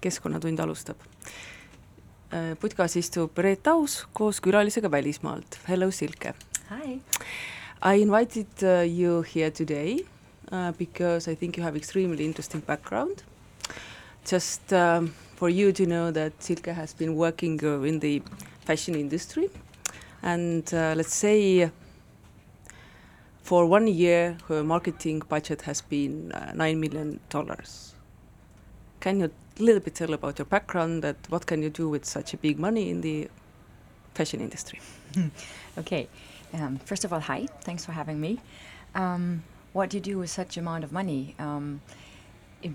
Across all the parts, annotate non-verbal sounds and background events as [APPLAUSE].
Keskkonnatund alustab. putkas istub Reet Aus koos külalisega välismaalt. Hello, Silke. Hi. I invited uh, you here today uh, because I think you have extremely interesting background. Just um, for you to know that Silke has been working uh, in the fashion industry and uh, let's say for one year her marketing budget has been uh, nine million dollars. Can you little bit tell about your background that what can you do with such a big money in the fashion industry? [LAUGHS] okay, um, first of all, hi, thanks for having me. Um, what do you do with such amount of money? Um, it,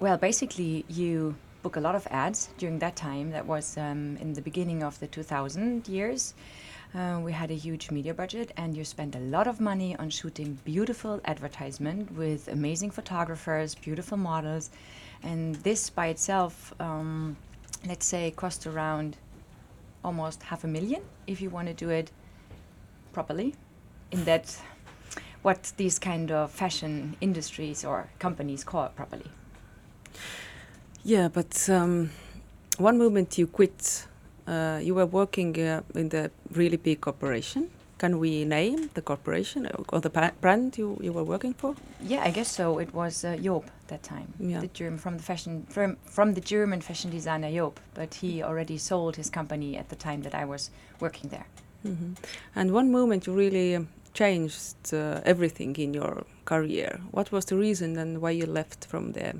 well, basically, you book a lot of ads during that time. That was um, in the beginning of the 2000 years. Uh, we had a huge media budget, and you spent a lot of money on shooting beautiful advertisement with amazing photographers, beautiful models, and this by itself, um, let's say, cost around almost half a million if you want to do it properly. In that, what these kind of fashion industries or companies call it properly. Yeah, but um, one moment you quit uh, you were working uh, in the really big corporation. Can we name the corporation or the brand you, you were working for? Yeah, I guess so. It was uh, Joop that time, yeah. the German from the fashion from, from the German fashion designer Joop. But he already sold his company at the time that I was working there. Mm -hmm. And one moment you really changed uh, everything in your career. What was the reason and why you left from there?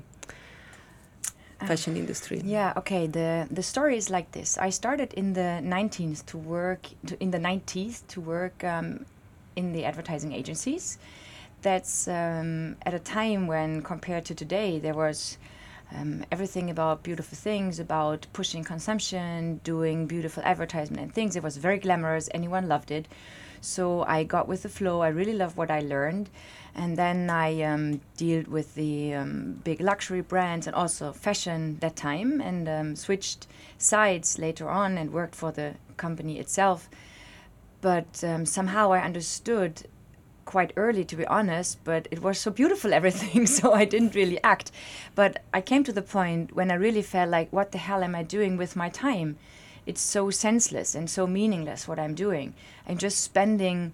fashion industry? Yeah, okay. The the story is like this. I started in the 19th to work to, in the 90s to work um, in the advertising agencies. That's um, at a time when, compared to today, there was um, everything about beautiful things, about pushing consumption, doing beautiful advertisement and things. It was very glamorous. Anyone loved it. So I got with the flow. I really loved what I learned. And then I um, dealt with the um, big luxury brands and also fashion that time and um, switched sides later on and worked for the company itself. But um, somehow I understood quite early, to be honest, but it was so beautiful, [LAUGHS] everything, so I didn't really act. But I came to the point when I really felt like, what the hell am I doing with my time? It's so senseless and so meaningless what I'm doing. I'm just spending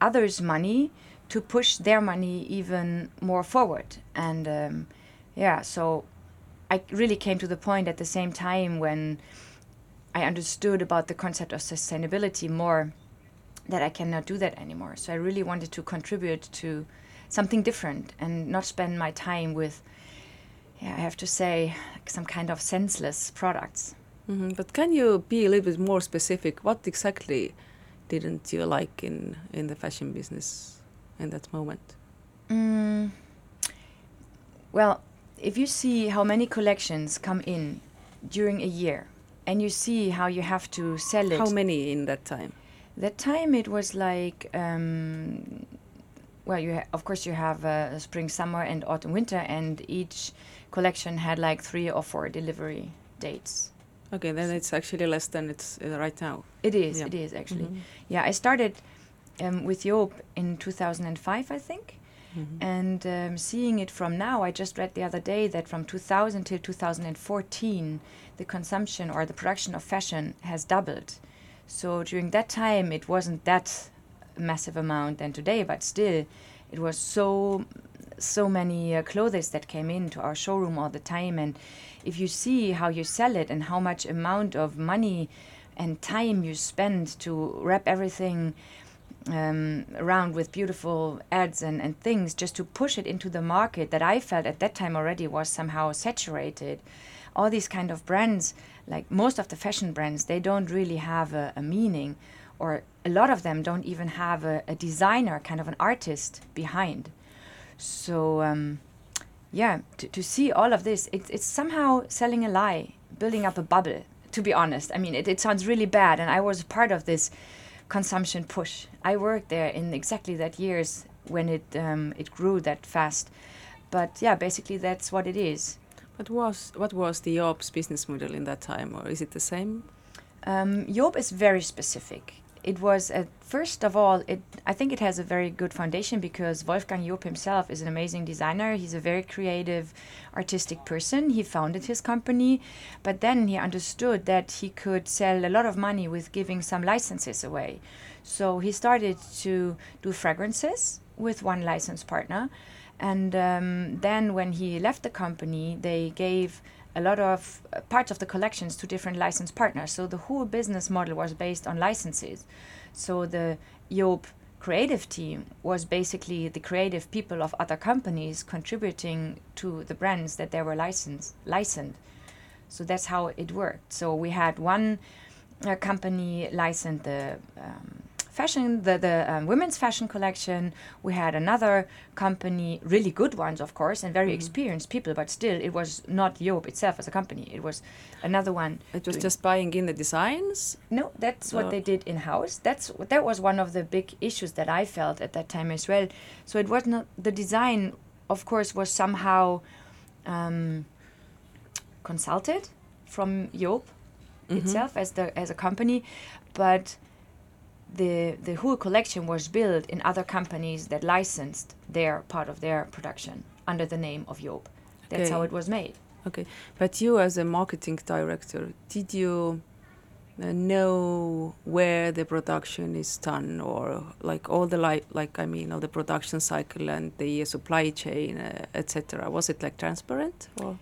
others' money to push their money even more forward. And um, yeah, so I really came to the point at the same time when I understood about the concept of sustainability more that I cannot do that anymore. So I really wanted to contribute to something different and not spend my time with, yeah, I have to say, some kind of senseless products. Mm -hmm. But can you be a little bit more specific? What exactly didn't you like in in the fashion business? in that moment? Mm, well, if you see how many collections come in during a year, and you see how you have to sell it. How many in that time? That time it was like, um, well, you of course you have uh, spring, summer, and autumn, winter, and each collection had like three or four delivery dates. Okay, then it's actually less than it's uh, right now. It is. Yeah. It is actually. Mm -hmm. Yeah, I started um, with Joop in 2005, I think. Mm-hmm. And um, seeing it from now, I just read the other day that from 2000 till 2014, the consumption or the production of fashion has doubled. So during that time, it wasn't that massive amount than today, but still, it was so so many uh, clothes that came into our showroom all the time. And if you see how you sell it and how much amount of money and time you spend to wrap everything um, around with beautiful ads and, and things just to push it into the market that I felt at that time already was somehow saturated. All these kind of brands, like most of the fashion brands, they don't really have a, a meaning, or a lot of them don't even have a, a designer, kind of an artist behind. So, um, yeah, to, to see all of this, it, it's somehow selling a lie, building up a bubble, to be honest. I mean, it, it sounds really bad, and I was part of this consumption push. I worked there in exactly that years when it um, it grew that fast. But yeah, basically that's what it is. But was what was the Joop's business model in that time, or is it the same? Um, Joop is very specific. it was at first of all it i think it has a very good foundation because wolfgang joop himself is an amazing designer he's a very creative artistic person he founded his company but then he understood that he could sell a lot of money with giving some licenses away so he started to do fragrances with one license partner and um, then when he left the company they gave a lot of uh, parts of the collections to different license partners. So the whole business model was based on licenses. So the Joop creative team was basically the creative people of other companies contributing to the brands that they were licensed licensed. So that's how it worked. So we had one uh, company licensed the um, fashion, the, the um, women's fashion collection. We had another company, really good ones, of course, and very Mhm. experienced people, but still, it was not Joop itself as a company. It was another one. It was doing- just buying in the designs. No, that's what Oh. they did in house. That's that was one of the big issues that I felt at that time as well. So it was not the design, of course, was somehow um, consulted from Joop Mhm. itself as the as a company, but the the whole collection was built in other companies that licensed their part of their production under the name of Joop. That's how it was made. Okay, but you as a marketing director, did you uh, know where the production is done, or like all the like, like I mean, all the production cycle and the supply chain, uh, etc. Was it like transparent? Or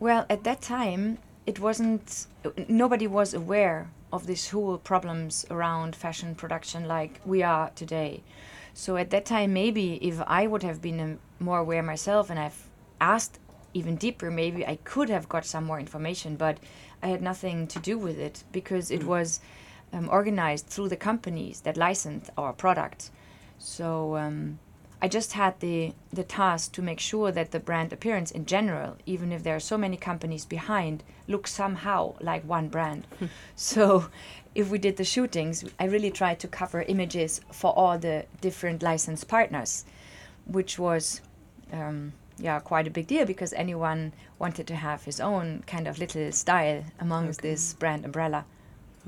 Well, at that time, it wasn't. Nobody was aware of these whole problems around fashion production like we are today. So at that time, maybe if I would have been um, more aware myself and I've asked even deeper, maybe I could have got some more information. But I had nothing to do with it because it Mm. was um, organized through the companies that licensed our product. So um, I just had the the task to make sure that the brand appearance in general, even if there are so many companies behind, looks somehow like one brand. [LAUGHS] so if we did the shootings, I really tried to cover images for all the different license partners, which was um, yeah quite a big deal because anyone wanted to have his own kind of little style amongst Okay. this brand umbrella.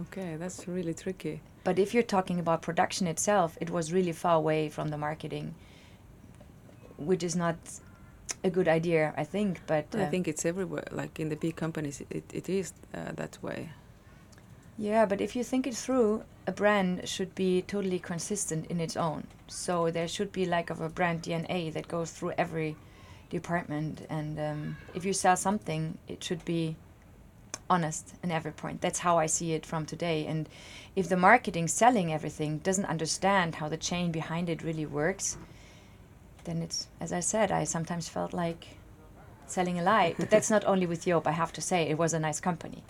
okay, that's really tricky. But if you're talking about production itself, it was really far away from the marketing, which is not a good idea, I think. But I uh, think it's everywhere. Like in the big companies, it, it is uh, that way. yeah, but if you think it through, a brand should be totally consistent in its own. So there should be like of a brand DNA that goes through every department. And um, if you sell something, it should be honest in every point. That's how I see it from today. And if the marketing selling everything doesn't understand how the chain behind it really works, then it's as I said, I sometimes felt like selling a lie. But that's not only with Joop, I have to say, it was a nice company.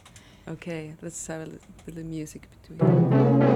Okay, let's have a little music between.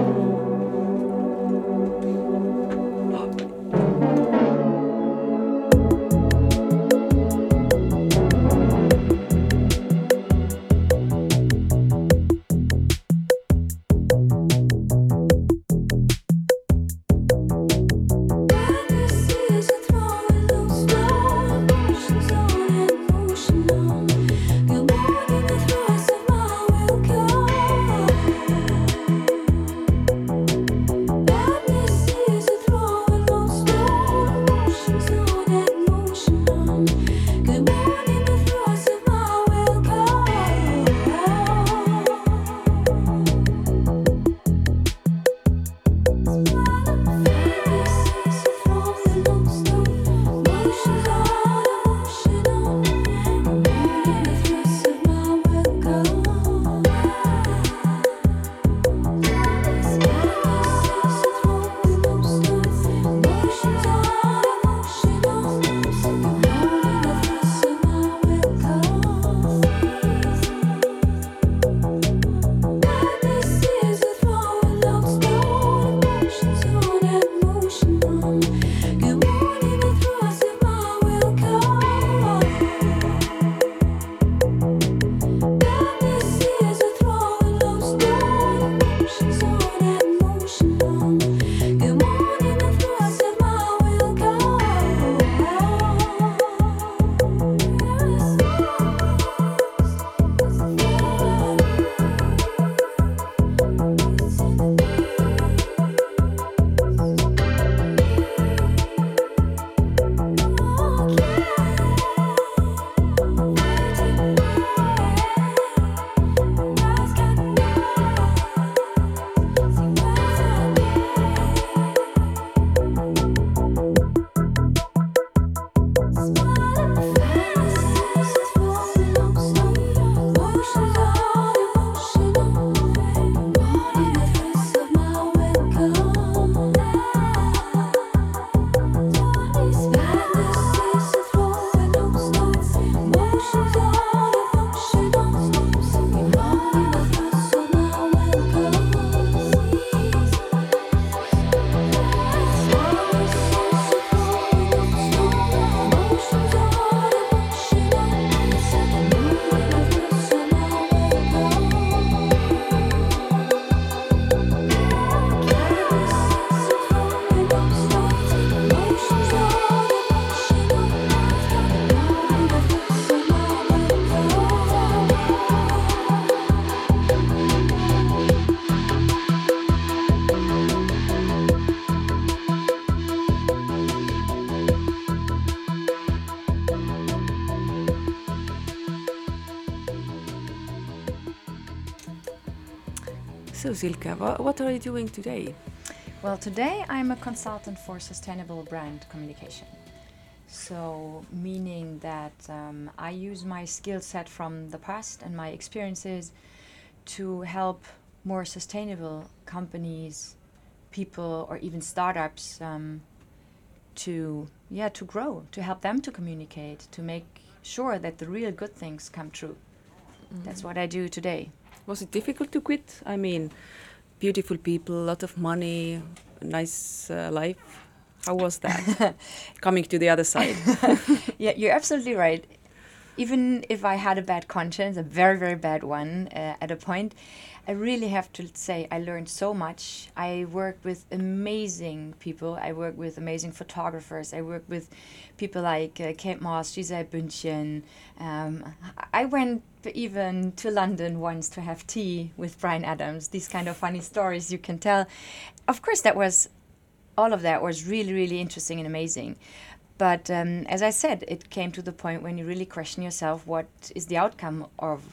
Silke, wha- what are you doing today? Well, today I'm a consultant for sustainable brand communication. So, meaning that um, I use my skill set from the past and my experiences to help more sustainable companies, people, or even startups um, to yeah to grow, to help them to communicate, to make sure that the real good things come true. That's what I do today. Was it difficult to quit? I mean, beautiful people, a lot of money, nice uh, life. How was that? [LAUGHS] Coming to the other side. [LAUGHS] yeah, you're absolutely right. Even if I had a bad conscience, a very, very bad one uh, at a point, I really have to say I learned so much. I work with amazing people. I work with amazing photographers. I work with people like uh, Kate Moss, Gisele Bündchen. Um, I went even to London once to have tea with Bryan Adams. These kind of funny stories you can tell. Of course, that was all of that was really, really interesting and amazing. But um, as I said, it came to the point when you really question yourself what is the outcome of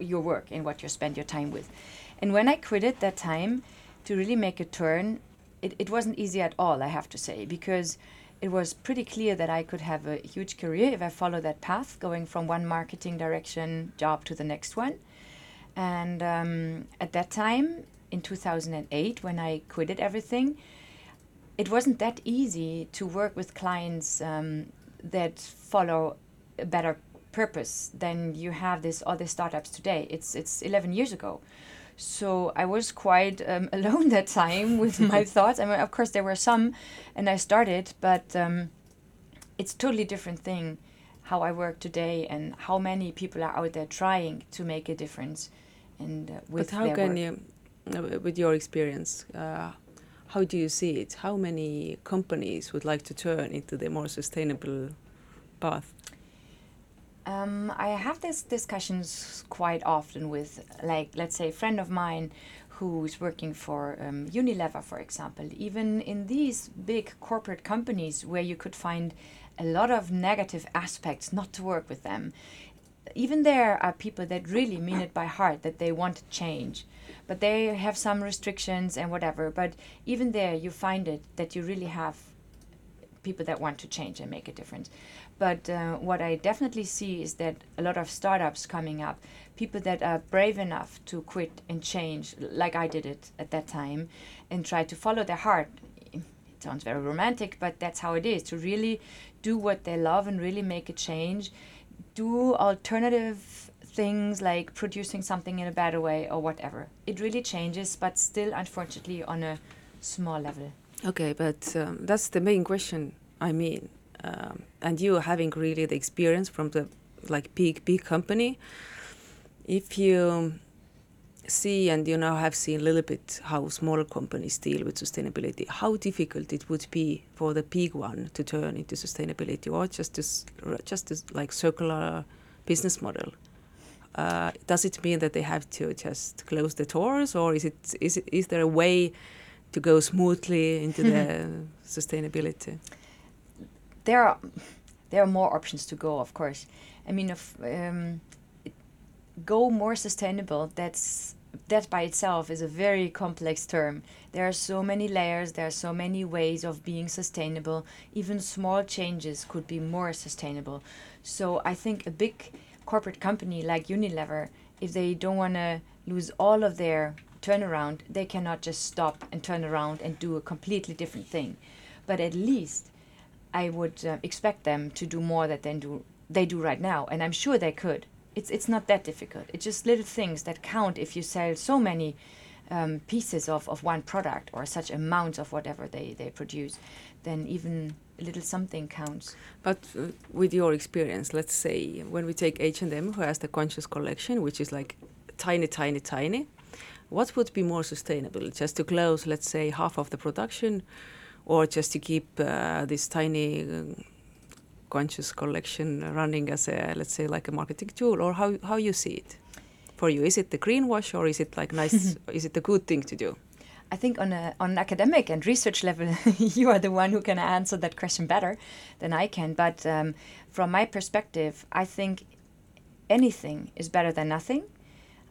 your work and what you spend your time with. And when I quit it that time to really make a turn, it, it wasn't easy at all, I have to say, because it was pretty clear that I could have a huge career if I follow that path, going from one marketing direction job to the next one. And um, at that time, in 2008, when I quitted everything, it wasn't that easy to work with clients um, that follow a better purpose than you have this other startups today. It's it's 11 years ago, so I was quite um, [LAUGHS] alone that time with my [LAUGHS] thoughts. I mean, of course there were some, and I started, but um, it's totally different thing how I work today and how many people are out there trying to make a difference. And uh, with but how can work. you, uh, with your experience, uh, how do you see it? How many companies would like to turn into the more sustainable path? Um, I have these discussions quite often with, like, let's say, a friend of mine who's working for um, Unilever, for example. Even in these big corporate companies where you could find a lot of negative aspects, not to work with them. Even there are people that really mean it by heart, that they want to change, but they have some restrictions and whatever. But even there, you find it that you really have people that want to change and make a difference. But uh, what I definitely see is that a lot of startups coming up, people that are brave enough to quit and change, like I did it at that time, and try to follow their heart. It sounds very romantic, but that's how it is to really do what they love and really make a change. Do alternative things like producing something in a better way or whatever. It really changes, but still, unfortunately, on a small level. Okay, but um, that's the main question. I mean, um, and you having really the experience from the like big big company, if you see and you now have seen a little bit how small companies deal with sustainability, how difficult it would be for the big one to turn into sustainability or just this just this like circular business model. Uh, does it mean that they have to just close the doors, or is it is it, is there a way to go smoothly into the [LAUGHS] sustainability? There are there are more options to go of course. I mean if um, go more sustainable that's that by itself is a very complex term. There are so many layers there are so many ways of being sustainable. Even small changes could be more sustainable. So i think a big corporate company like unilever if they don't want to lose all of their turnaround they cannot just stop and turn around and do a completely different thing. But at least I would uh, expect them to do more that they do they do right now, and I'm sure they could. It's it's not that difficult. It's just little things that count if you sell so many um, pieces of, of one product or such amounts of whatever they, they produce. Then even a little something counts. But uh, with your experience, let's say when we take H and M, who has the conscious collection, which is like tiny, tiny, tiny, what would be more sustainable? Just to close, let's say, half of the production, or just to keep uh, this tiny um, conscious collection running as a, let's say, like a marketing tool, or how how you see it? For you, is it the greenwash, or is it like nice? [LAUGHS] is it a good thing to do? I think on a on an academic and research level, [LAUGHS] you are the one who can answer that question better than I can. But um, from my perspective, I think anything is better than nothing.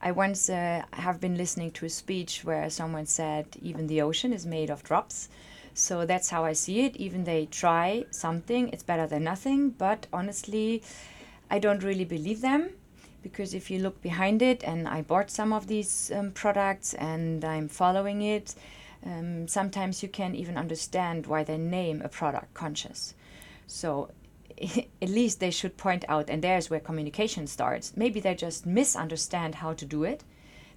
I once uh, have been listening to a speech where someone said even the ocean is made of drops. So that's how I see it. Even they try something, it's better than nothing. But honestly, I don't really believe them because if you look behind it, and I bought some of these um, products and I'm following it, um, sometimes you can even understand why they name a product conscious. So [LAUGHS] at least they should point out, and there's where communication starts. Maybe they just misunderstand how to do it,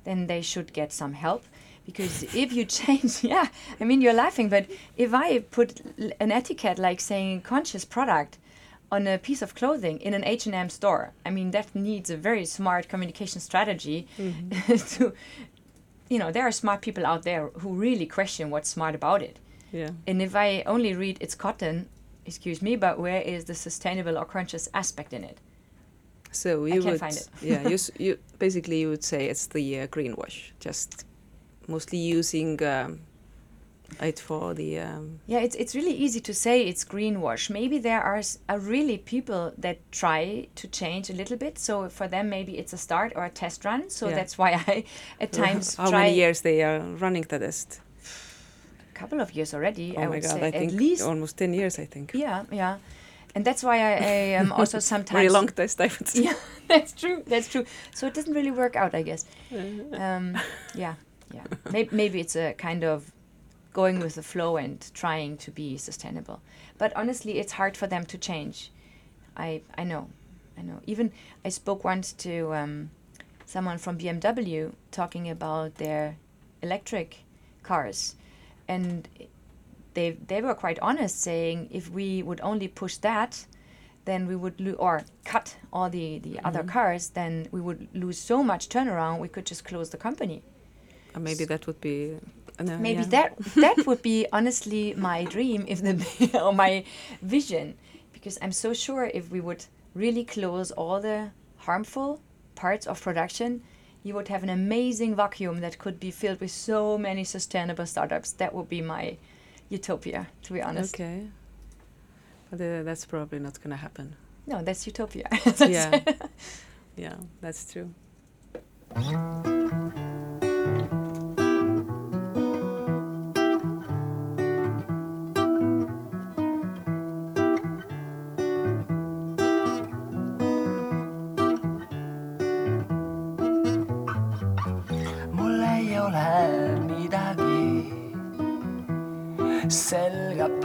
then they should get some help. Because if you [LAUGHS] change, yeah, I mean, you're laughing, but if I put an etiquette like saying conscious product on a piece of clothing in an H&M store, I mean, that needs a very smart communication strategy mm-hmm. [LAUGHS] to, you know, there are smart people out there who really question what's smart about it. Yeah. And if I only read it's cotton, excuse me, but where is the sustainable or conscious aspect in it? So you would, [LAUGHS] yeah, you, you basically you would say it's the uh, greenwash, just mostly using um, it for the. Um, yeah, it's it's really easy to say it's greenwash. Maybe there are, are really people that try to change a little bit. So for them, maybe it's a start or a test run. So yeah. that's why I at [LAUGHS] times. How many years they are running the test? couple of years already. Oh I my god! I think at least almost ten years. I think. Yeah, yeah, and that's why I, I am also [LAUGHS] sometimes very long test. I would [LAUGHS] say. Yeah, that's true. That's true. So it doesn't really work out, I guess. Um, yeah, yeah. Maybe, maybe it's a kind of going with the flow and trying to be sustainable. But honestly, it's hard for them to change. I I know, I know. Even I spoke once to um, someone from BMW talking about their electric cars and they they were quite honest, saying if we would only push that, then we would lo- or cut all the the mm-hmm. other cars, then we would lose so much turnaround. We could just close the company. Uh, maybe that would be. Uh, maybe yeah. that that [LAUGHS] would be honestly my dream if the [LAUGHS] or my vision, because I'm so sure if we would really close all the harmful parts of production, you would have an amazing vacuum that could be filled with so many sustainable startups. That would be my utopia, to be honest. Okay. But uh, that's probably not going to happen. No, that's utopia. [LAUGHS] yeah. yeah, that's true.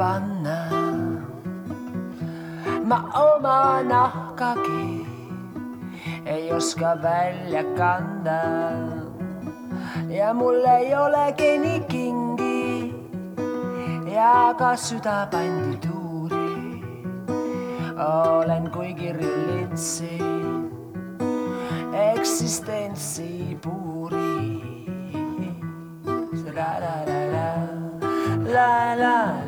Panna. ma oma nahkagi ei oska välja kanda. ja mul ei olegi nii kingi ja ka süda pandi tuuri. olen kui kirju lintsi eksistentsi puuri. la la la la la la la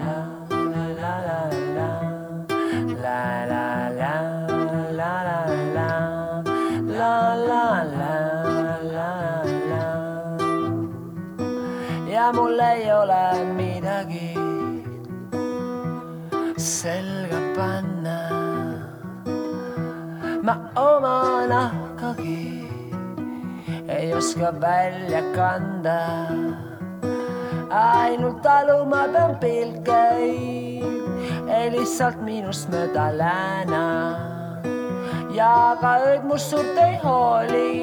selga panna. ma oma nahkagi ei oska välja kanda ainult taluma pean pilkeid, lihtsalt minust mööda lääna. ja ka ööd must suurt ei hooli,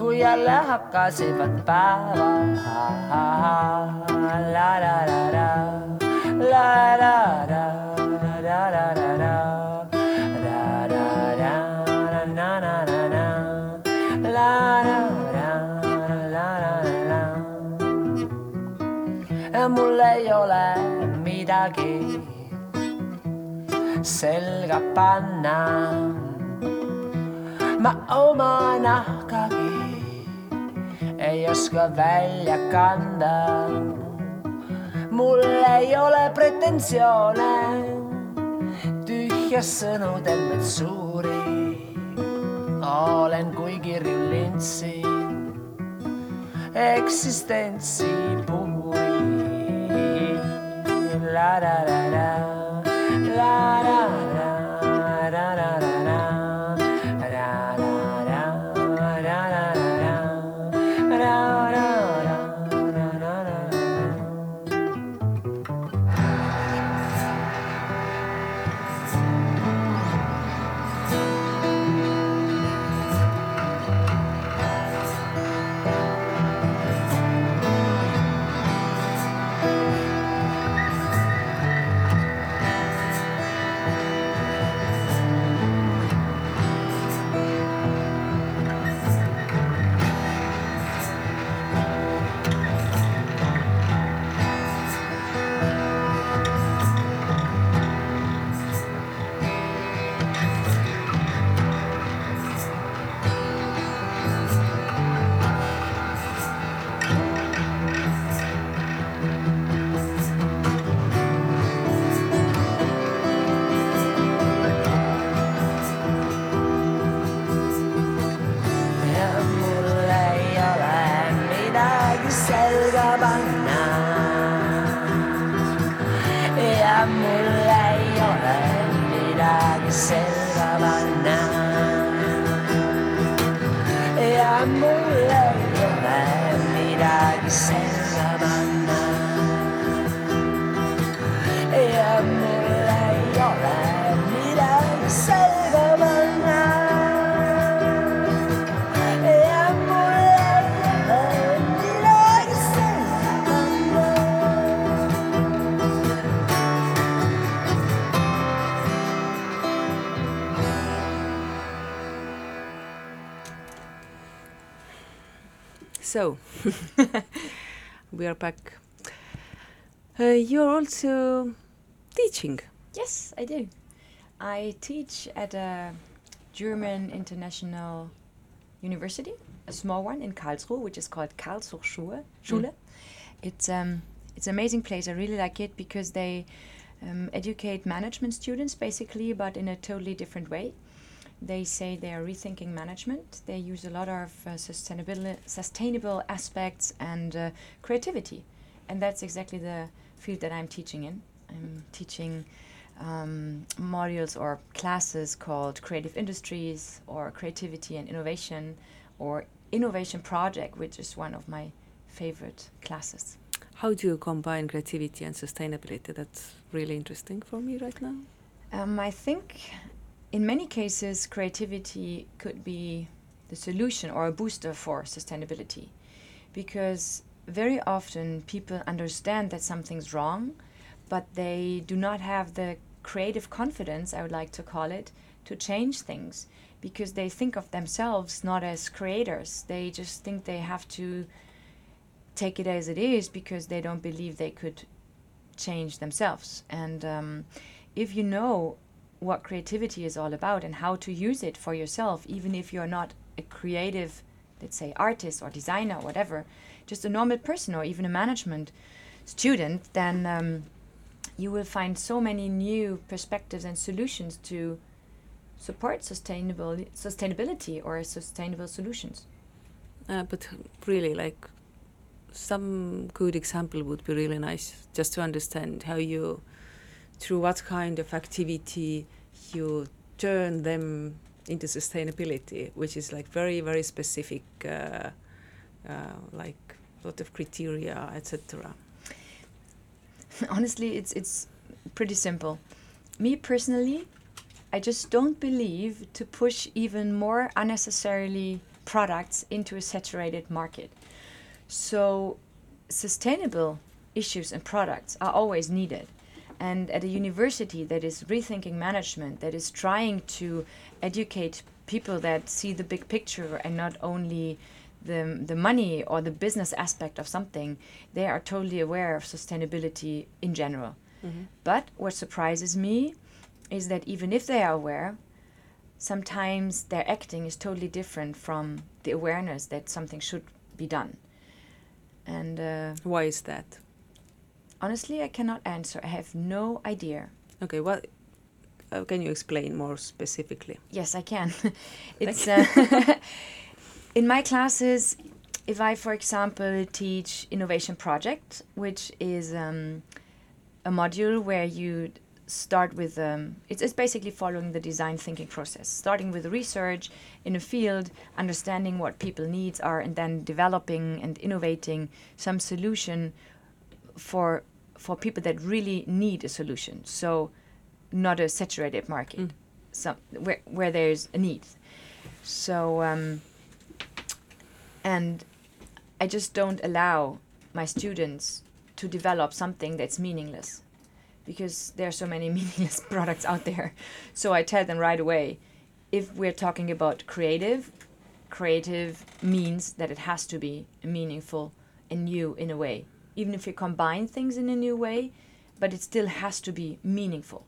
kui jälle hakkasid päevad. la la la la, mul ei ole midagi selga panna. ma oma nahkagi ei oska välja kanda. Mul ei ole pretensioone, tühja sõnu tembed suuri. olen kui kirju lintsi eksistentsi puhuri la da da da la da So, [LAUGHS] we are back. Uh, you're also teaching. Yes, I do. I teach at a German international university, a small one in Karlsruhe, which is called Karlshochschule. It's um, it's an amazing place. I really like it because they um, educate management students basically, but in a totally different way. They say they are rethinking management. They use a lot of uh, sustainable sustainable aspects and uh, creativity, and that's exactly the field that I'm teaching in. I'm teaching um, modules or classes called creative industries or creativity and innovation or innovation project, which is one of my favorite classes. How do you combine creativity and sustainability? That's really interesting for me right now. Um, I think in many cases, creativity could be the solution or a booster for sustainability because very often people understand that something's wrong, but they do not have the creative confidence, I would like to call it, to change things because they think of themselves not as creators. They just think they have to take it as it is because they don't believe they could change themselves. And um, if you know what creativity is all about and how to use it for yourself, even if you're not a creative, let's say, artist or designer or whatever, just a normal person or even a management student, then um, you will find so many new perspectives and solutions to support sustainable sustainability or sustainable solutions. Uh, but really, like some good example would be really nice, just to understand how you, through what kind of activity, you turn them into sustainability, which is like very very specific, uh, uh, like lot of criteria, etc. [LAUGHS] honestly it's it's pretty simple. Me personally i just don't believe to push even more unnecessarily products into a saturated market. So sustainable issues and products are always needed and at a university that is rethinking management that is trying to educate people that see the big picture and not only the, the money or the business aspect of something, they are totally aware of sustainability in general. But what surprises me is that even if they are aware, sometimes their acting is totally different from the awareness that something should be done. And uh, Why is that? Honestly, I cannot answer. I have no idea. Okay, what uh, can you explain more specifically? Yes, I can. [LAUGHS] it's uh, [LAUGHS] in my classes. If I, for example, teach innovation project, which is um, a module where you start with um, it's, it's basically following the design thinking process, starting with research in a field, understanding what people needs are, and then developing and innovating some solution for for people that really need a solution. So, not a saturated market, some where where there's a need. So, um, and I just don't allow my students to develop something that's meaningless because there are so many [LAUGHS] meaningless products out there. So I tell them right away if we're talking about creative, creative means that it has to be meaningful and new in a way. Even if you combine things in a new way, but it still has to be meaningful.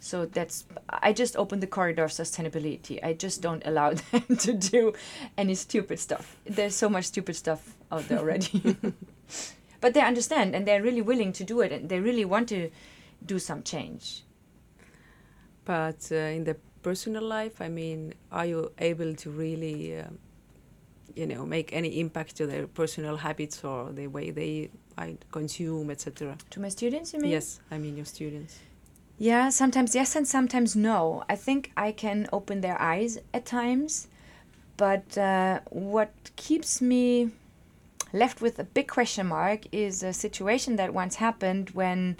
So that's I just opened the corridor of sustainability. I just don't allow [LAUGHS] them to do any stupid stuff. There's so much stupid stuff out there already. [LAUGHS] [LAUGHS] but they understand and they're really willing to do it and they really want to do some change. But uh, in the personal life, I mean, are you able to really, um, you know, make any impact to their personal habits or the way they I consume, etc.? To my students, you mean? Yes, I mean your students. Yeah, sometimes yes and sometimes no. I think I can open their eyes at times, but uh, what keeps me left with a big question mark is a situation that once happened when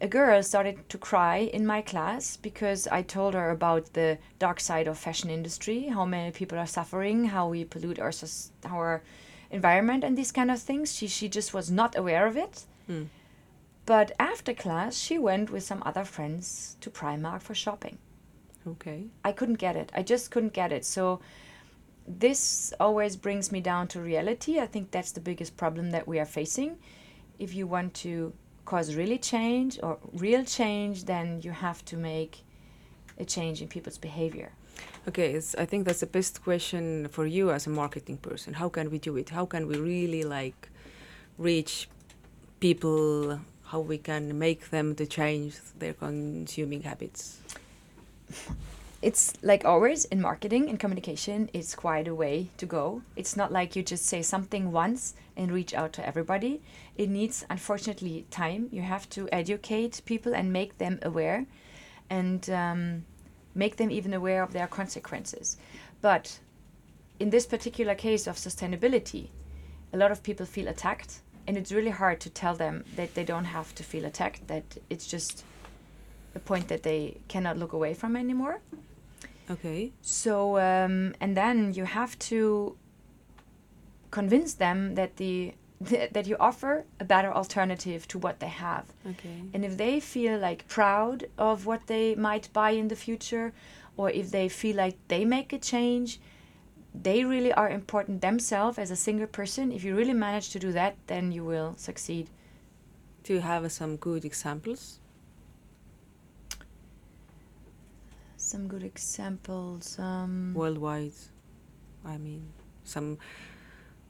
a girl started to cry in my class because I told her about the dark side of fashion industry, how many people are suffering, how we pollute our sus- our environment and these kind of things. She she just was not aware of it. Mm. But after class, she went with some other friends to Primark for shopping. Okay. I couldn't get it. I just couldn't get it. So this always brings me down to reality. I think that's the biggest problem that we are facing. If you want to cause really change or real change, then you have to make a change in people's behavior. Okay, I think that's the best question for you as a marketing person. How can we do it? How can we really like reach people? How we can make them to change their consuming habits? [LAUGHS] It's like always in marketing and communication, it's quite a way to go. It's not like you just say something once and reach out to everybody. It needs, unfortunately, time. You have to educate people and make them aware and um, make them even aware of their consequences. But in this particular case of sustainability, a lot of people feel attacked, and it's really hard to tell them that they don't have to feel attacked, that it's just a point that they cannot look away from anymore. Okay. So, um, and then you have to convince them that the that you offer a better alternative to what they have. Okay. And if they feel like proud of what they might buy in the future, or if they feel like they make a change, they really are important themselves as a single person. If you really manage to do that, then you will succeed. Do you have some good examples? Some good examples. Um, worldwide. I mean, some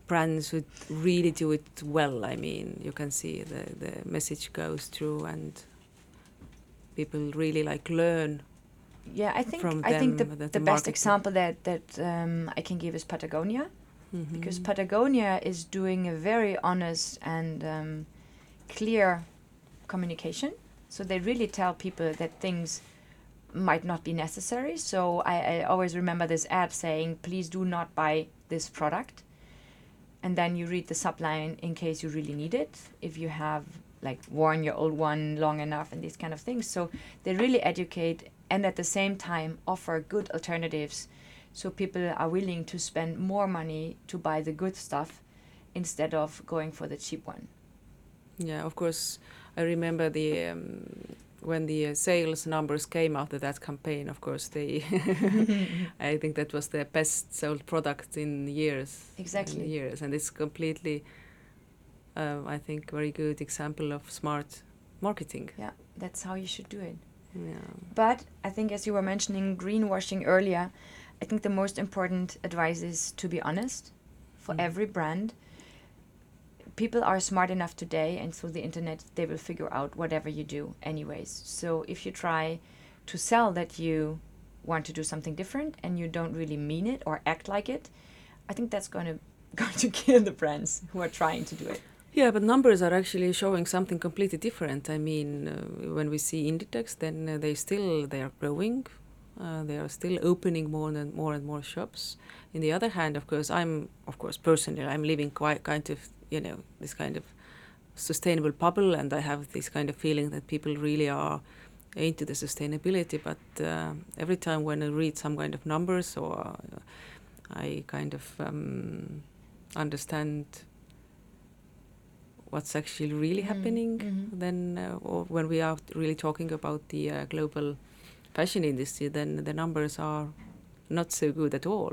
brands who really do it well. I mean, you can see the, the message goes through and people really like learn. yeah, I think from I think the, the- the, best example that that um, I can give is Patagonia. because Mhm. Patagonia is doing a very honest and um, clear communication. So they really tell people that things might not be necessary. So I, I always remember this ad saying, please do not buy this product. And then you read the subline in case you really need it, if you have like worn your old one long enough and these kind of things. So they really educate and at the same time offer good alternatives so people are willing to spend more money to buy the good stuff instead of going for the cheap one. Yeah, of course. I remember the um, when the uh, sales numbers came after that campaign. Of course, they. [LAUGHS] [LAUGHS] I think that was the best sold product in years. in Exactly. years, and it's completely. Uh, I think very good example of smart marketing. Yeah, that's how you should do it. Yeah. But I think, as you were mentioning greenwashing earlier, I think the most important advice is to be honest for Mm. every brand. People are smart enough today, and through the internet, they will figure out whatever you do, anyways. So if you try to sell that you want to do something different and you don't really mean it or act like it, I think that's going [LAUGHS] to going to kill the brands who are trying to do it. Yeah, but numbers are actually showing something completely different. I mean, uh, when we see Inditex, then uh, they still they are growing. Uh, they are still opening more and more and more shops. In the other hand, of course, I'm of course personally I'm living quite kind of you know this kind of sustainable bubble, and I have this kind of feeling that people really are into the sustainability. But uh, every time when I read some kind of numbers or uh, I kind of um, understand what's actually really Mm, happening mhm. then uh, or when we are really talking about the uh, global fashion industry then the numbers are not so good at all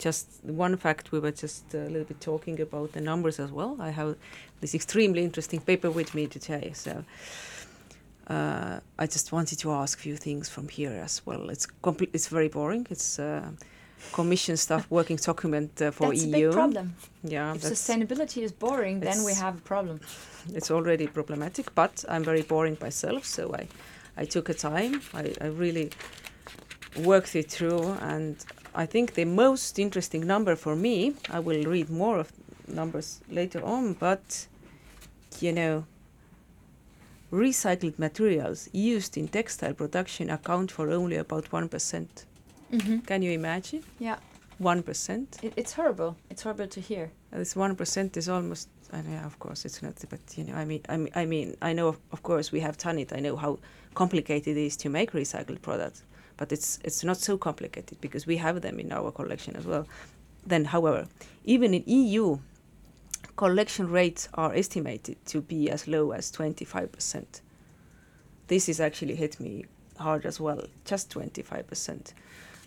just one fact we were just a little bit talking about the numbers as well i have this extremely interesting paper with me today so uh, I just wanted to ask a few things from here as well. It's complete. It's very boring. It's uh, commission stuff, [LAUGHS] working document uh, for that's EU. a big problem. Yeah, If sustainability is boring, then we have a problem. [LAUGHS] it's already problematic but i'm very boring myself so i i took a time i, I really worked it through and i think the most interesting number for me i will read more of numbers later on but you know recycled materials used in textile production account for only about 1%. Mhm. Can you imagine? Yeah, 1%? it, it's horrible. It's horrible to hear. This 1% is almost, I know, of course, it's not, but you know, I mean, I mean, I, mean, I know, of, of course, we have done it. I know how complicated it is to make recycled products, but it's, it's not so complicated because we have them in our collection as well. Then, however, even in EU, collection rates are estimated to be as low as 25%. This is actually hit me hard as well, just 25%.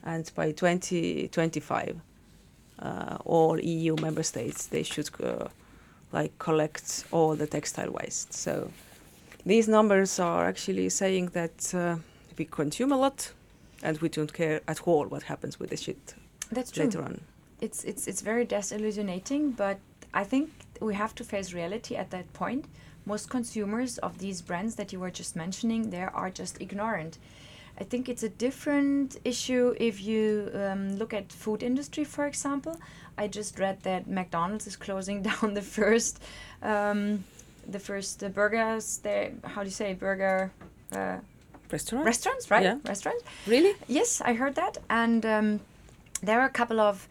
And by 2025, uh, all EU member states they should uh, like collect all the textile waste. So these numbers are actually saying that uh, we consume a lot and we don't care at all what happens with the shit That's true. later on. it's it's it's very disillusionating, but I think we have to face reality at that point. Most consumers of these brands that you were just mentioning, they are just ignorant. I think it's a different issue if you um, look at food industry, for example. I just read that McDonald's is closing [LAUGHS] down the first, um, the first uh, burgers. There, how do you say burger uh, Restaurant? restaurants? Right, Yeah. restaurants. really? Yes, I heard that, and um, there are a couple of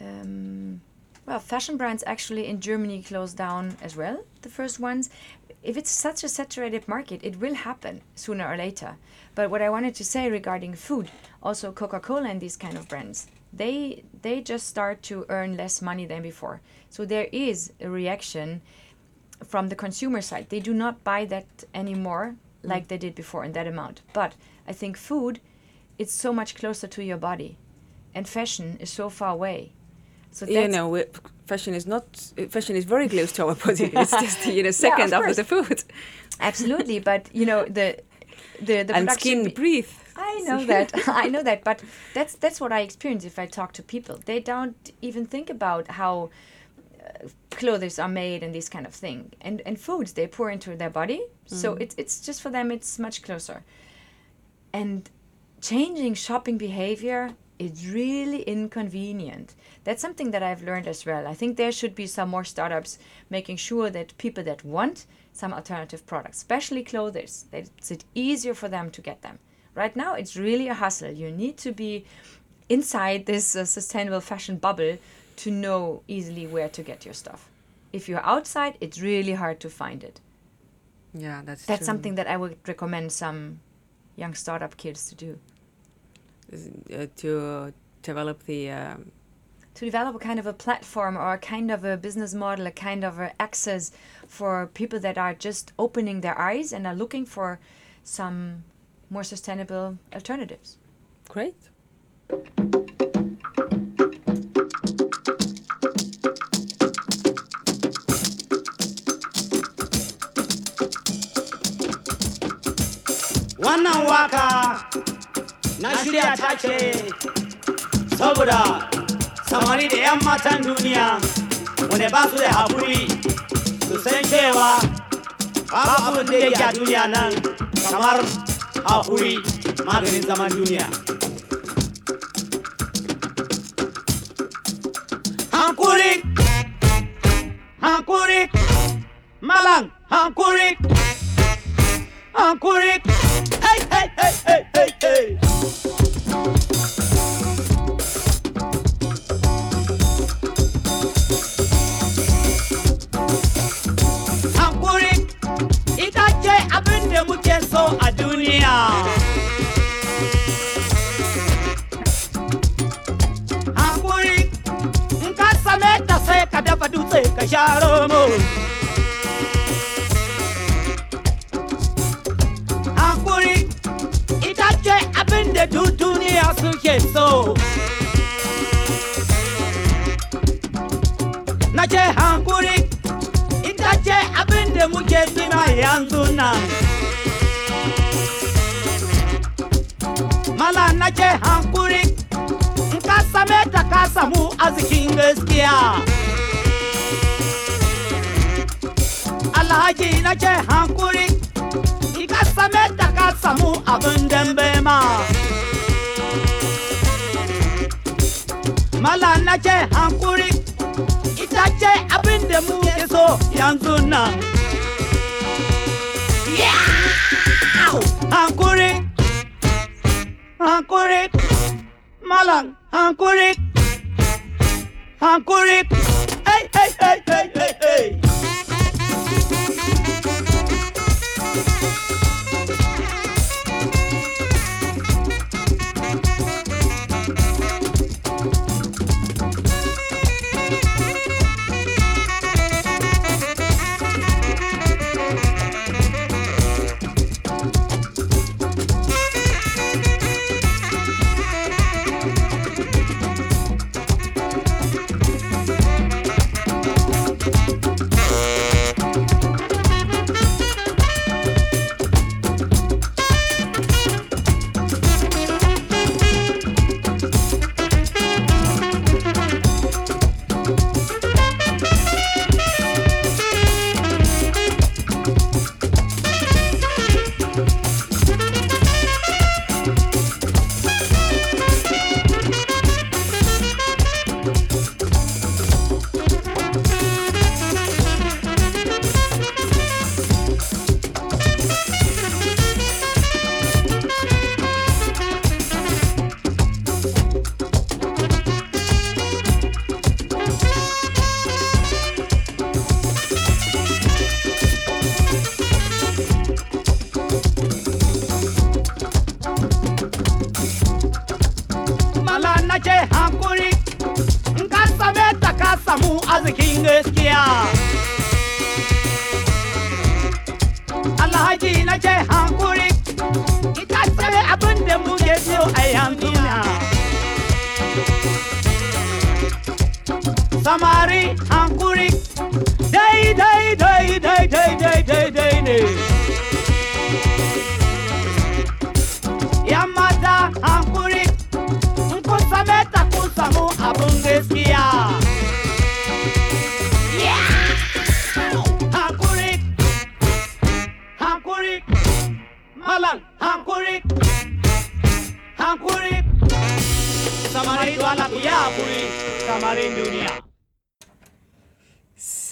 um, well fashion brands actually in Germany closed down as well. The first ones. If it's such a saturated market, it will happen sooner or later. But what I wanted to say regarding food, also Coca-Cola and these kind of brands, they they just start to earn less money than before. So there is a reaction from the consumer side. They do not buy that anymore like they did before in that amount. But I think food, it's so much closer to your body, and fashion is so far away. So you know, fashion is not. Fashion is very close to our body. It's just [LAUGHS] you know second of after the food. absolutely. But you know the the the and production skin breathe. I know that. [LAUGHS] [LAUGHS] I know that, but that's that's what I experience if I talk to people. They don't even think about how clothes are made and this kind of thing. And and foods they pour into their body. So it's it's just for them it's much closer. And changing shopping behavior is really inconvenient. That's something that I've learned as well. I think there should be some more startups making sure that people that want some alternative products, especially clothes, that it's easier for them to get them. Right now, it's really a hustle. You need to be inside this uh, sustainable fashion bubble to know easily where to get your stuff. If you're outside, it's really hard to find it. Yeah, that's That's true. something that I would recommend some young startup kids to do. uh, to develop the. Um, to develop a kind of a platform or a kind of a business model, a kind of a access for people that are just opening their eyes and are looking for some more sustainable alternatives. great. Wannan waƙa na shirya ta ce saboda samari da 'yan matan duniya wanda ba su da haƙuri su san cewa babu abin da yake a duniya nan kamar haƙuri maganin zaman duniya. Hankuri, hankuri, malam hankuri. Hankuri. Hey, hey, abin da muke so a duniya. Hankuri in ka same sai ka dafa dutse ka sha. Duniya suke. Na ce hankuri ita ce abin da muke suna yanzu nan. Mala na ce hankuri in ka same ta ka samu arzikin gaskiya. Alhaji na ce hankuri ka same ta ka samu abin dambe ma. Mala na ce hankuri ita ce abin da mu ke so yanzu nan. hankuri hankuri malam hankuri hankuri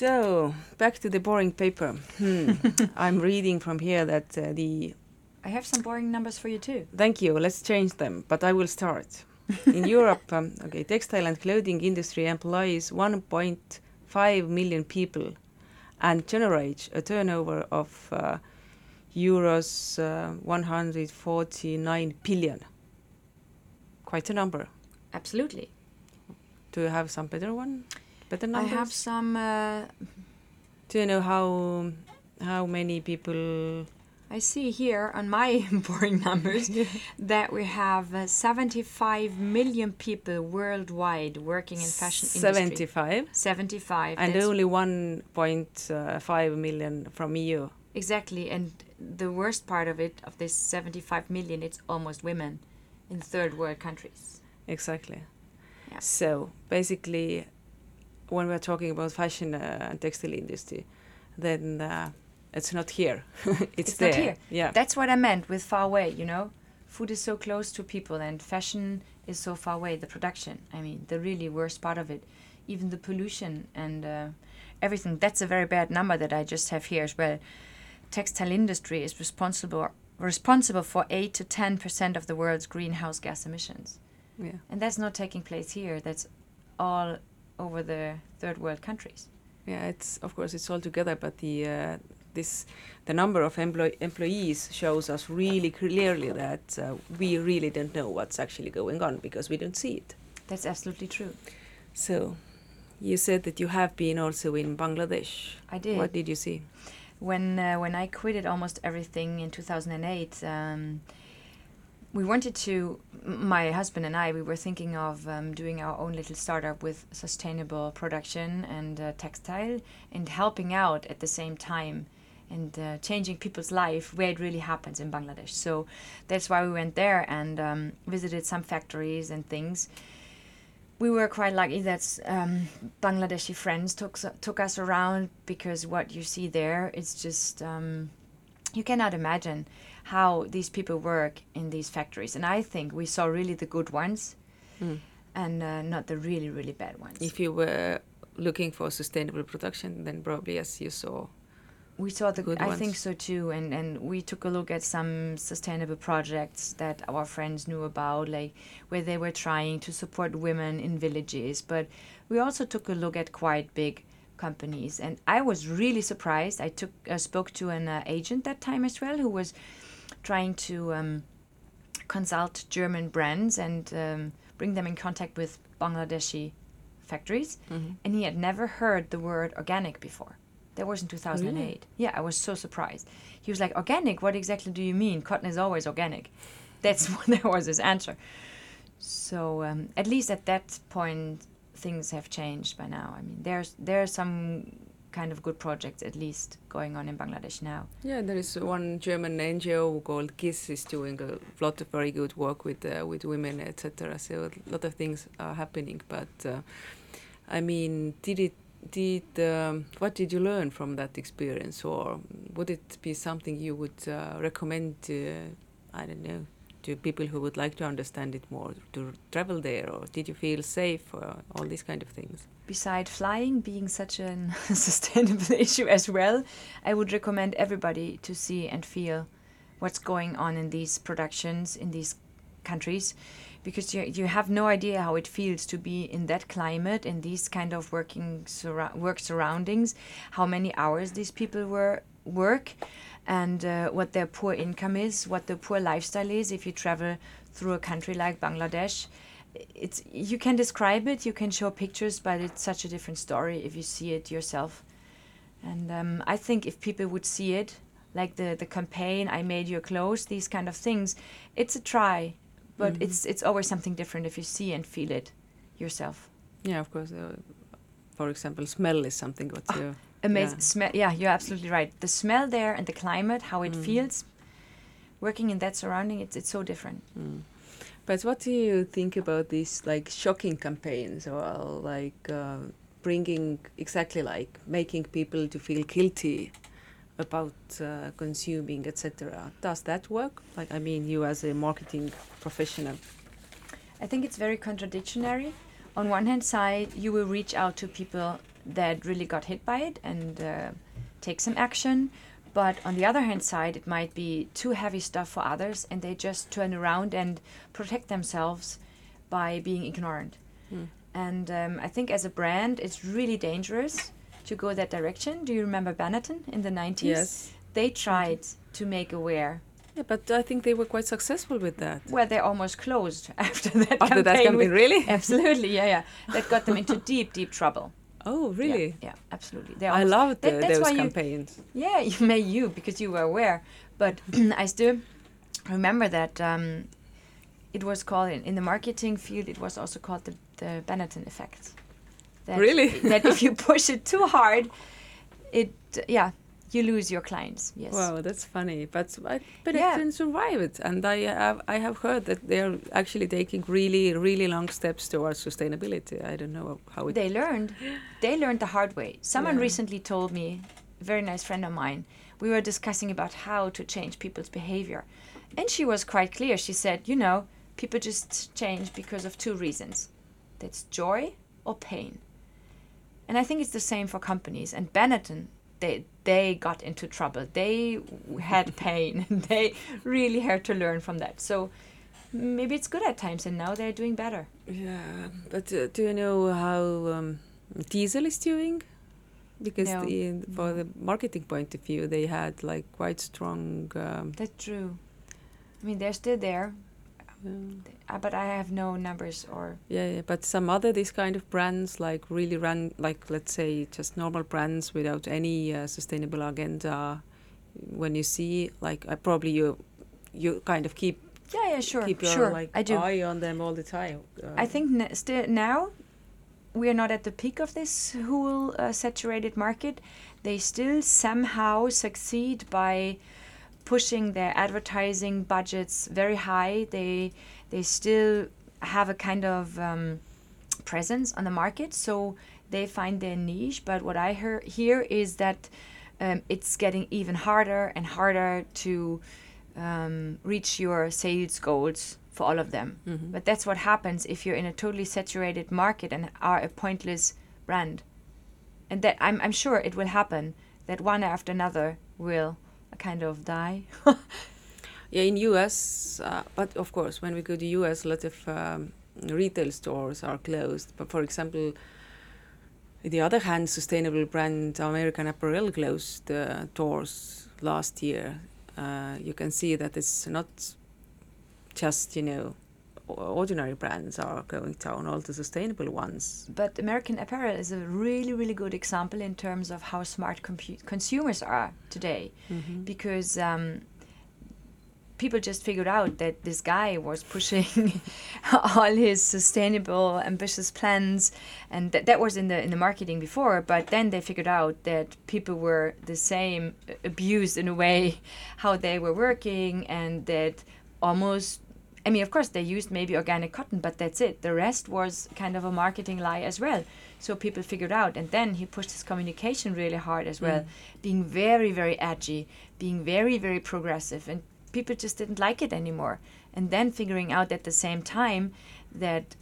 So, back to the boring paper. Hmm. [LAUGHS] I'm reading from here that uh, the. I have some boring numbers for you too. Thank you, let's change them, but I will start. In [LAUGHS] Europe, um, okay, textile and clothing industry employs 1.5 million people and generates a turnover of uh, euros uh, 149 billion. Quite a number. Absolutely. Do you have some better one? Better I numbers? have some. Uh, Do you know how how many people? I see here on my [LAUGHS] boring numbers [LAUGHS] that we have uh, 75 million people worldwide working in fashion industry. 75 75. and only 1.5 million from EU. Exactly, and the worst part of it, of this 75 million, it's almost women in third world countries. Exactly. Yeah. So basically, when we're talking about fashion uh, and textile industry, then uh, it's not here. [LAUGHS] it's, It's there. not here. Yeah. That's what I meant with far away, you know? Food is so close to people and fashion is so far away, the production. I mean, the really worst part of it. Even the pollution and uh, everything. That's a very bad number that I just have here as well. Textile industry is responsible responsible for 8 to 10% of the world's greenhouse gas emissions. yeah. And that's not taking place here. That's all over the third world countries. Yeah, it's of course it's all together, but the uh, this the number of employ- employees shows us really clearly that uh, we really don't know what's actually going on because we don't see it. That's absolutely true. So, you said that you have been also in Bangladesh. I did. What did you see? when uh, when I quitted almost everything in 2008, um, we wanted to. My husband and I, we were thinking of um, doing our own little startup with sustainable production and uh, textile, and helping out at the same time, and uh, changing people's life where it really happens in Bangladesh. So that's why we went there and um, visited some factories and things we were quite lucky that um, Bangladeshi friends took took us around because what you see there it's just um, you cannot imagine how these people work in these factories and I think we saw really the good ones and uh, not the really really bad ones. If you were looking for sustainable production, then probably yes, you saw we saw the. good I ones. think so too, and and we took a look at some sustainable projects that our friends knew about, like where they were trying to support women in villages. But we also took a look at quite big companies, and I was really surprised. I took uh, spoke to an uh, agent that time as well, who was trying to um, consult German brands and um, bring them in contact with Bangladeshi factories, Mm-hmm. and he had never heard the word organic before. That was in 2008. Yeah, I was so surprised. He was like, "Organic? What exactly do you mean? Cotton is always organic." [LAUGHS] That's what [LAUGHS] that was his answer. So um, at least at that point, things have changed by now. I mean, there's there are some kind of good projects at least going on in Bangladesh now. Yeah, there is one German NGO called KISS is doing a lot of very good work with uh, with women, etc. So a lot of things are happening. But uh, I mean, did it? Did um, what did you learn from that experience, or would it be something you would uh, recommend? To, I don't know to people who would like to understand it more to travel there, or did you feel safe, or all these kind of things? beside flying being such a [LAUGHS] sustainable [LAUGHS] issue as well, I would recommend everybody to see and feel what's going on in these productions in these countries because you, you have no idea how it feels to be in that climate in these kind of working work surroundings how many hours these people were work and uh, what their poor income is what the poor lifestyle is if you travel through a country like Bangladesh it's you can describe it you can show pictures but it's such a different story if you see it yourself and um, i think if people would see it like the the campaign i made your clothes these kind of things it's a try but Mhm. it's it's always something different if you see and feel it yourself Yeah, of course. Uh, for example, smell is something what you. Amazing Yeah. smell yeah you're absolutely right the smell there and the climate how it Mm. feels working in that surrounding it's it's so different Mm. But what do you think about these like shocking campaigns or like uh, bringing exactly like making people to feel guilty about uh, consuming etc. Does that work? Like I mean, you as a marketing professional. I think it's very contradictory. On one hand side, you will reach out to people that really got hit by it and uh, take some action. But on the other hand side, it might be too heavy stuff for others and they just turn around and protect themselves by being ignorant. Mm. And um, I think as a brand, it's really dangerous to go that direction. Do you remember Benetton in the 90s? Yes. They tried to make aware. Yeah, but I think they were quite successful with that. Well, they almost closed [LAUGHS] after that After campaign. that campaign, really? [LAUGHS] Absolutely, yeah, yeah. [LAUGHS] That got them into deep, deep trouble. Oh, really? Yeah, absolutely. They I loved that- those why you- campaigns. Yeah, [LAUGHS] you may you because you were aware, but [CLEARS THROAT] I still remember that um, it was called in, in the marketing field. It was also called the the Benetton effect. That, Really? that if you [LAUGHS] push it too hard, it yeah you lose your clients. Yes. Wow, that's funny. But I, but Yeah. it can survive it, and I have I have heard that they are actually taking really really long steps towards sustainability. I don't know how it. they learned they learned the hard way someone Yeah. recently told me a very nice friend of mine we were discussing about how to change people's behavior and she was quite clear she said you know people just change because of two reasons that's joy or pain and i think it's the same for companies and benetton they they got into trouble they had [LAUGHS] pain [LAUGHS] they really had to learn from that so maybe it's good at times and now they're doing better yeah, but uh, do you know how um, Diesel is doing? Because No. the, for the marketing point of view, they had like quite strong. Um, That's true. I mean, they're still there, uh, but I have no numbers or. yeah, yeah, but some other these kind of brands like really run like let's say just normal brands without any uh, sustainable agenda. When you see like uh, probably you you kind of keep Yeah, yeah, sure, keep your sure. like I do. eye on them all the time. Uh, I think n- still now we are not at the peak of this whole uh, saturated market. They still somehow succeed by pushing their advertising budgets very high. They they still have a kind of um, presence on the market, so they find their niche. But what I hear here is that um, it's getting even harder and harder to um, reach your sales goals for all of them. mhm. But that's what happens if you're in a totally saturated market and are a pointless brand. And that I'm, I'm sure it will happen that one after another will kind of die. [LAUGHS] Yeah, in US, uh, but of course, when we go to US, a lot of um, retail stores are closed. But for example, the other hand, sustainable brand American Apparel closed uh, doors last year. Uh, you can see that it's not just you know ordinary brands are going down, all the sustainable ones. But American Apparel is a really, really good example in terms of how smart compu- consumers are today, because um, people just figured out that this guy was pushing [LAUGHS] all his sustainable, ambitious plans, and that, that was in the in the marketing before. But then they figured out that people were the same, abused in a way, [LAUGHS] how they were working, and that almost. I mean, of course, they used maybe organic cotton, but that's it. The rest was kind of a marketing lie as well. So people figured out, and then he pushed his communication really hard as well, mm. being very, very edgy, being very, very progressive, and people just didn't like it anymore. And then figuring out at the same time that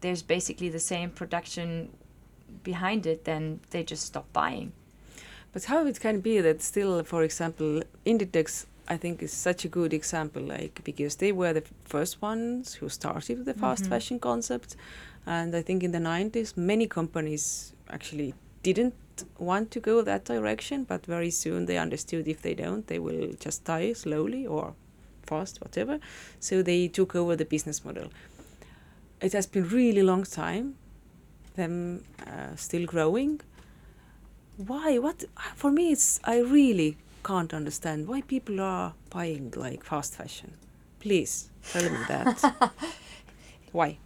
there's basically the same production behind it, then they just stopped buying. But how it can be that still, for example, Inditex, I think is such a good example, like because they were the first ones who started the fast fashion concept, and I think in the 90s many companies actually didn't want to go that direction, but very soon they understood if they don't, they will just die slowly or fast, whatever. So they took over the business model. It has been really long time, them uh, still growing, why? What? For me it's i really can't understand why people are buying like fast fashion please tell me that [LAUGHS] why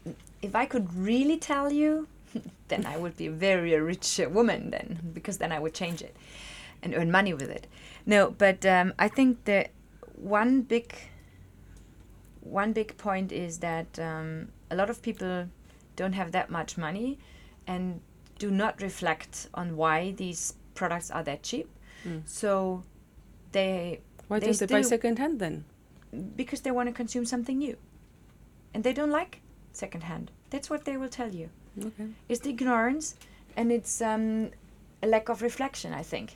If I could really tell you, [LAUGHS] then I would be a very rich uh, woman then, because then I would change it and earn money with it. No, but um, I think the one big one big point is that um, a lot of people don't have that much money and do not reflect on why these products are that cheap. So they why They don't they buy second hand then because they want to consume something new, and they don't like secondhand. That's what they will tell you. okay It's the ignorance, and it's um, a lack of reflection. I think.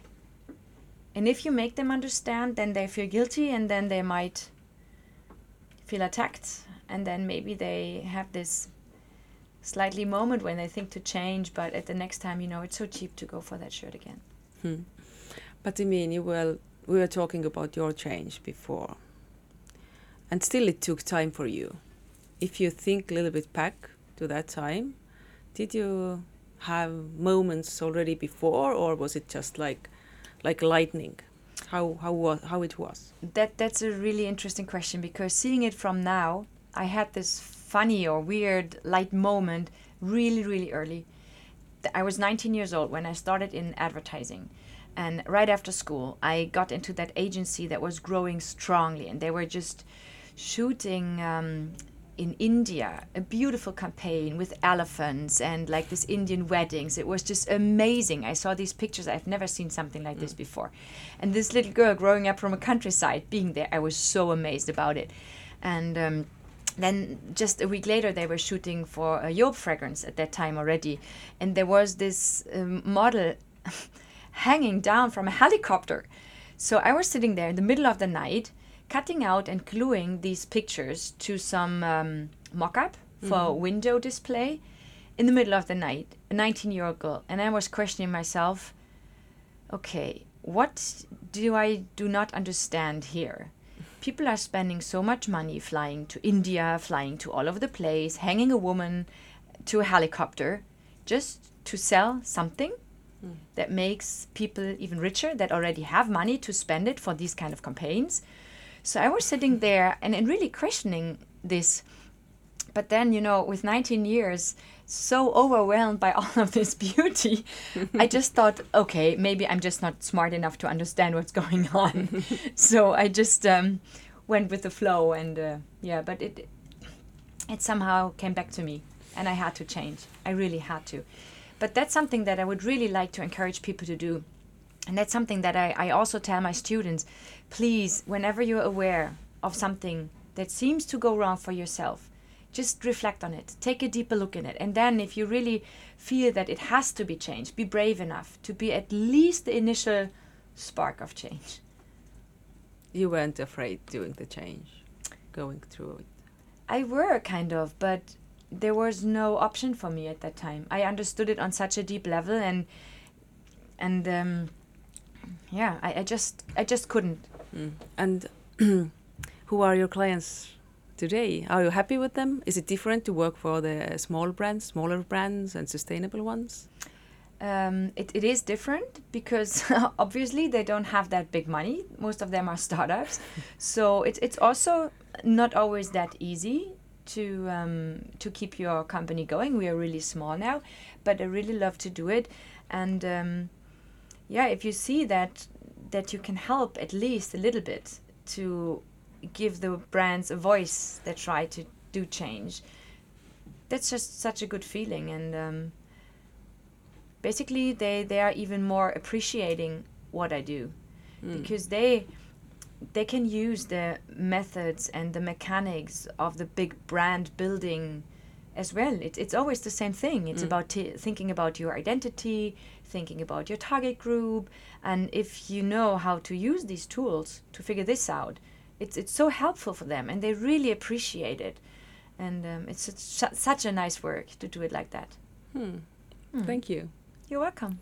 And if you make them understand, then they feel guilty, and then they might feel attacked, and then maybe they have this slightly moment when they think to change, but at the next time, you know, it's so cheap to go for that shirt again. Hmm. but i mean you well we were talking about your change before and still it took time for you if you think a little bit back to that time did you have moments already before or was it just like like lightning how how was how it was That that's a really interesting question because seeing it from now, I had this funny or weird light moment really really early. I was 19 years old when I started in advertising. And right after school, I got into that agency that was growing strongly, and they were just shooting um, in India a beautiful campaign with elephants and like this Indian weddings. It was just amazing. I saw these pictures. I've never seen something like this before. And this little girl growing up from a countryside, being there, I was so amazed about it. And um, then just a week later, they were shooting for a Joop fragrance at that time already. And there was this um, model [LAUGHS] hanging down from a helicopter. So I was sitting there in the middle of the night, cutting out and gluing these pictures to some um, mock up for a window display in the middle of the night, a 19 year old girl. And I was questioning myself okay, what do I do not understand here? People are spending so much money flying to India, flying to all over the place, hanging a woman to a helicopter just to sell something that makes people even richer that already have money to spend it for these kind of campaigns. So I was sitting there and, and really questioning this. But then, you know, with 19 years, so overwhelmed by [LAUGHS] all of this beauty, I [LAUGHS] just thought, okay, maybe I'm just not smart enough to understand what's going [LAUGHS] on. so I just um, went with the flow, and uh, yeah, but it it somehow came back to me, and I had to change. I really had to. But that's something that I would really like to encourage people to do. And that's something that I, I also tell my students please, whenever you're aware of something that seems to go wrong for yourself, just reflect on it, take a deeper look in it. And then, if you really feel that it has to be changed, be brave enough to be at least the initial spark of change. You weren't afraid doing the change, going through it. I were kind of, but there was no option for me at that time. I understood it on such a deep level, and and um, yeah, I, I just I just couldn't. Mm. And [CLEARS THROAT] who are your clients today? Are you happy with them? Is it different to work for the small brands, smaller brands, and sustainable ones? Um, it, it is different because [LAUGHS] obviously they don't have that big money. Most of them are startups, [LAUGHS] so it's it's also not always that easy to um, to keep your company going. We are really small now, but I really love to do it, and um, yeah, if you see that that you can help at least a little bit to give the brands a voice that try to do change, that's just such a good feeling, and um, basically they they are even more appreciating what I do Mm. because they they can use the methods and the mechanics of the big brand building as well. It, it's always the same thing. It's Mm. about t- thinking about your identity, thinking about your target group, and if you know how to use these tools to figure this out, it's it's so helpful for them, and they really appreciate it. And um, it's such, such a nice work to do it like that. Hmm. Mm. Thank you. You're welcome.